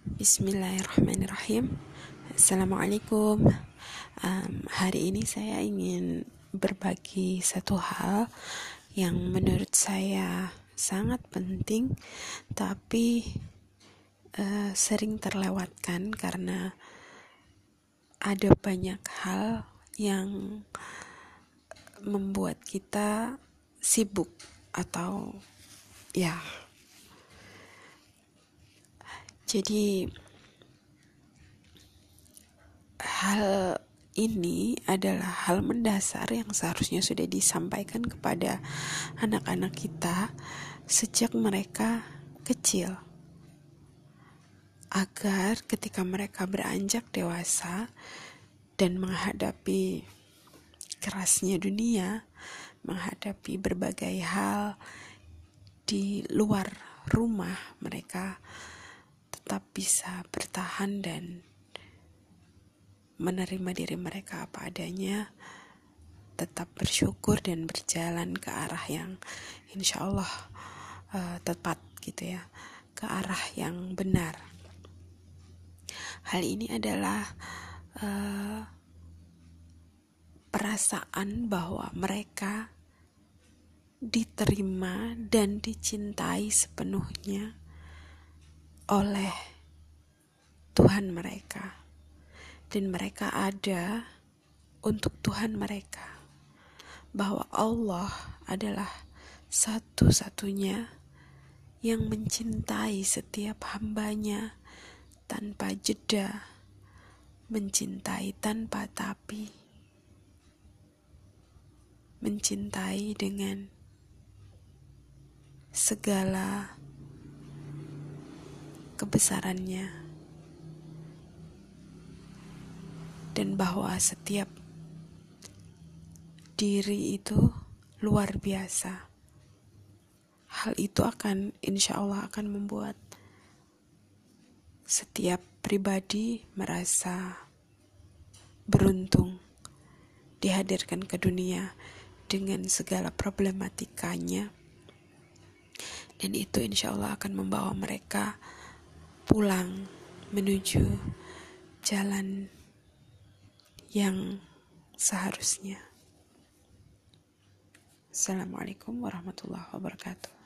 Bismillahirrahmanirrahim. Assalamualaikum. Um, Hari ini saya ingin berbagi satu hal Yang menurut saya sangat penting Tapi uh, sering terlewatkan karena ada banyak hal yang membuat kita sibuk atau ya jadi hal ini adalah hal mendasar yang seharusnya sudah disampaikan kepada anak-anak kita sejak mereka kecil. Agar ketika mereka beranjak dewasa dan menghadapi kerasnya dunia, menghadapi berbagai hal di luar rumah mereka tetap bisa bertahan dan menerima diri mereka apa adanya, tetap bersyukur dan berjalan ke arah yang insya Allah uh, tepat gitu ya, ke arah yang benar. Hal ini adalah uh, perasaan bahwa mereka diterima dan dicintai sepenuhnya oleh Tuhan mereka, dan mereka ada untuk Tuhan mereka, bahwa Allah adalah satu-satunya yang mencintai setiap hambanya tanpa jeda, mencintai tanpa tapi, mencintai dengan segala kebesarannya dan bahwa setiap diri itu luar biasa. Hal itu akan insya Allah akan membuat setiap pribadi merasa beruntung dihadirkan ke dunia dengan segala problematikanya dan itu insya Allah akan membawa mereka pulang menuju jalan yang seharusnya. Assalamualaikum warahmatullahi wabarakatuh.